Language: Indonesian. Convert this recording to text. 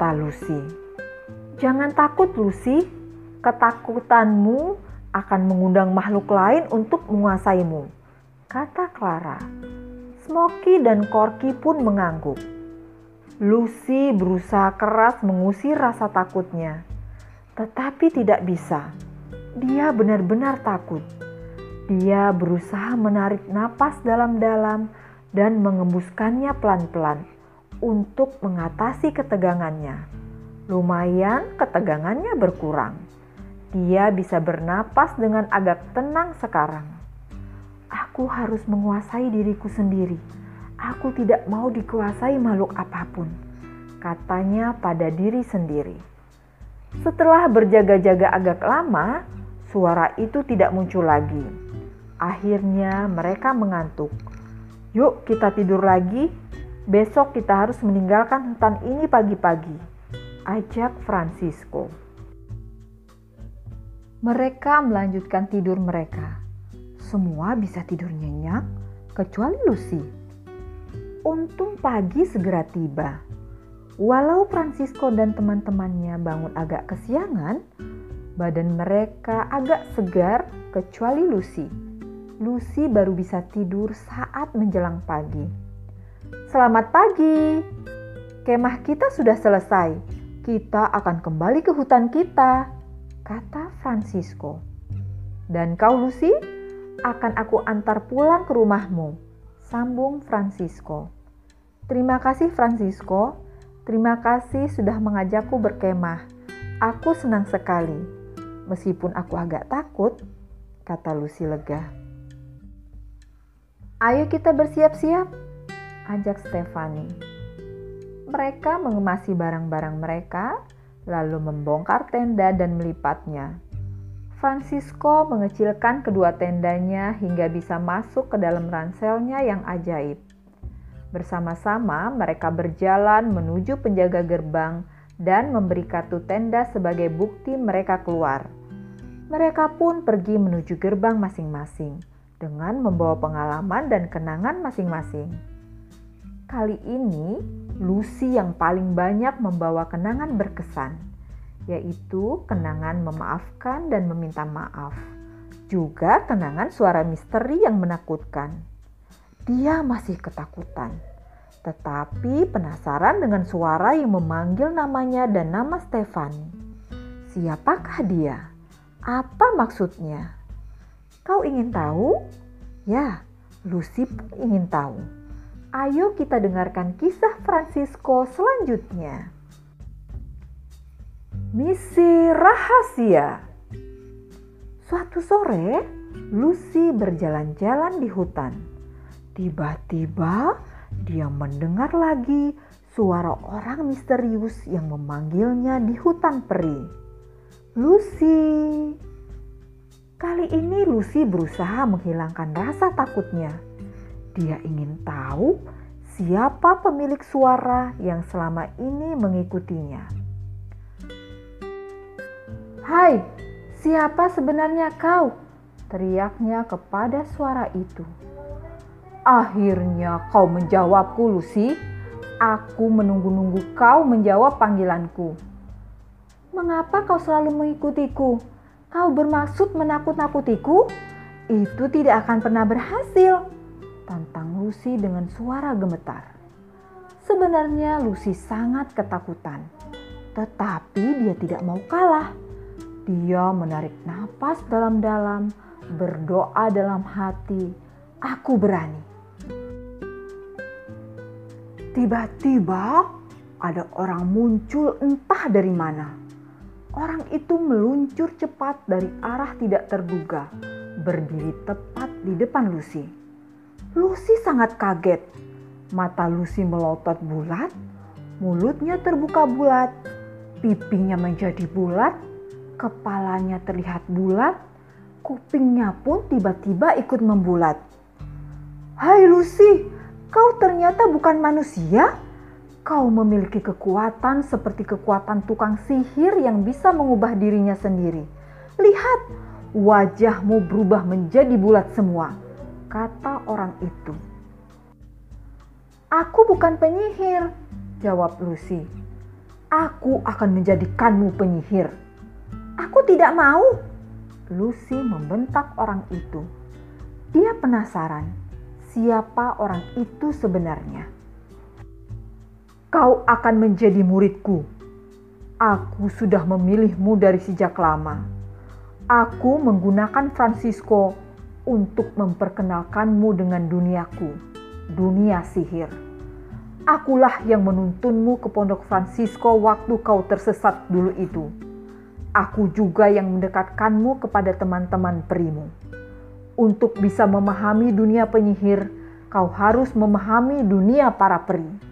kata Lucy. Jangan takut Lucy, ketakutanmu akan mengundang makhluk lain untuk menguasaimu, kata Clara. Smoky dan Corky pun mengangguk. Lucy berusaha keras mengusir rasa takutnya, tetapi tidak bisa. Dia benar-benar takut. Dia berusaha menarik napas dalam-dalam dan mengembuskannya pelan-pelan untuk mengatasi ketegangannya. Lumayan ketegangannya berkurang. Dia bisa bernapas dengan agak tenang sekarang. Aku harus menguasai diriku sendiri. Aku tidak mau dikuasai makhluk apa pun, katanya pada diri sendiri. Setelah berjaga-jaga agak lama, suara itu tidak muncul lagi. Akhirnya mereka mengantuk. Yuk kita tidur lagi. Besok kita harus meninggalkan hutan ini pagi-pagi. Ajak Francisco. Mereka melanjutkan tidur mereka. Semua bisa tidur nyenyak, kecuali Lucy. Untung pagi segera tiba. Walau Francisco dan teman-temannya bangun agak kesiangan, badan mereka agak segar kecuali Lucy. Lucy baru bisa tidur saat menjelang pagi. Selamat pagi. Kemah kita sudah selesai. Kita akan kembali ke hutan kita, kata Francisco. Dan kau Lucy, akan aku antar pulang ke rumahmu, sambung Francisco. Terima kasih Francisco. Terima kasih sudah mengajakku berkemah. Aku senang sekali. Meskipun aku agak takut, kata Lucy lega. Ayo kita bersiap-siap, ajak Stefani. Mereka mengemasi barang-barang mereka, lalu membongkar tenda dan melipatnya. Francisco mengecilkan kedua tendanya hingga bisa masuk ke dalam ranselnya yang ajaib. Bersama-sama mereka berjalan menuju penjaga gerbang dan memberi kartu tenda sebagai bukti mereka keluar. Mereka pun pergi menuju gerbang masing-masing dengan membawa pengalaman dan kenangan masing-masing. Kali ini, Lucy yang paling banyak membawa kenangan berkesan, yaitu kenangan memaafkan dan meminta maaf, juga kenangan suara misteri yang menakutkan. Dia masih ketakutan, tetapi penasaran dengan suara yang memanggil namanya dan nama Stefani. Siapakah dia? Apa maksudnya? Kau ingin tahu? Ya, Lucy ingin tahu. Ayo kita dengarkan kisah Francisco selanjutnya. Misi rahasia. Suatu sore, Lucy berjalan-jalan di hutan. Tiba-tiba, dia mendengar lagi suara orang misterius yang memanggilnya di hutan peri. Lucy, Kali ini Lucy berusaha menghilangkan rasa takutnya. Dia ingin tahu siapa pemilik suara yang selama ini mengikutinya. Hai, siapa sebenarnya kau? Teriaknya kepada suara itu. Akhirnya kau menjawabku, Lucy. Aku menunggu-nunggu kau menjawab panggilanku. Mengapa kau selalu mengikutiku? kau bermaksud menakut-nakutiku? Itu tidak akan pernah berhasil. Tantang Lucy dengan suara gemetar. Sebenarnya Lucy sangat ketakutan. Tetapi dia tidak mau kalah. Dia menarik napas dalam-dalam, berdoa dalam hati, aku berani. Tiba-tiba ada orang muncul entah dari mana Orang itu meluncur cepat dari arah tidak terduga, berdiri tepat di depan Lucy. Lucy sangat kaget. Mata Lucy melotot bulat, mulutnya terbuka bulat, pipinya menjadi bulat, kepalanya terlihat bulat, kupingnya pun tiba-tiba ikut membulat. Hai Lucy, kau ternyata bukan manusia? kau memiliki kekuatan seperti kekuatan tukang sihir yang bisa mengubah dirinya sendiri. Lihat, wajahmu berubah menjadi bulat semua, kata orang itu. Aku bukan penyihir, jawab Lucy. Aku akan menjadikanmu penyihir. Aku tidak mau. Lucy membentak orang itu. Dia penasaran siapa orang itu sebenarnya. Kau akan menjadi muridku. Aku sudah memilihmu dari sejak lama. Aku menggunakan Francisco untuk memperkenalkanmu dengan duniaku, dunia sihir. Akulah yang menuntunmu ke pondok Francisco waktu kau tersesat dulu itu. Aku juga yang mendekatkanmu kepada teman-teman perimu. Untuk bisa memahami dunia penyihir, kau harus memahami dunia para peri.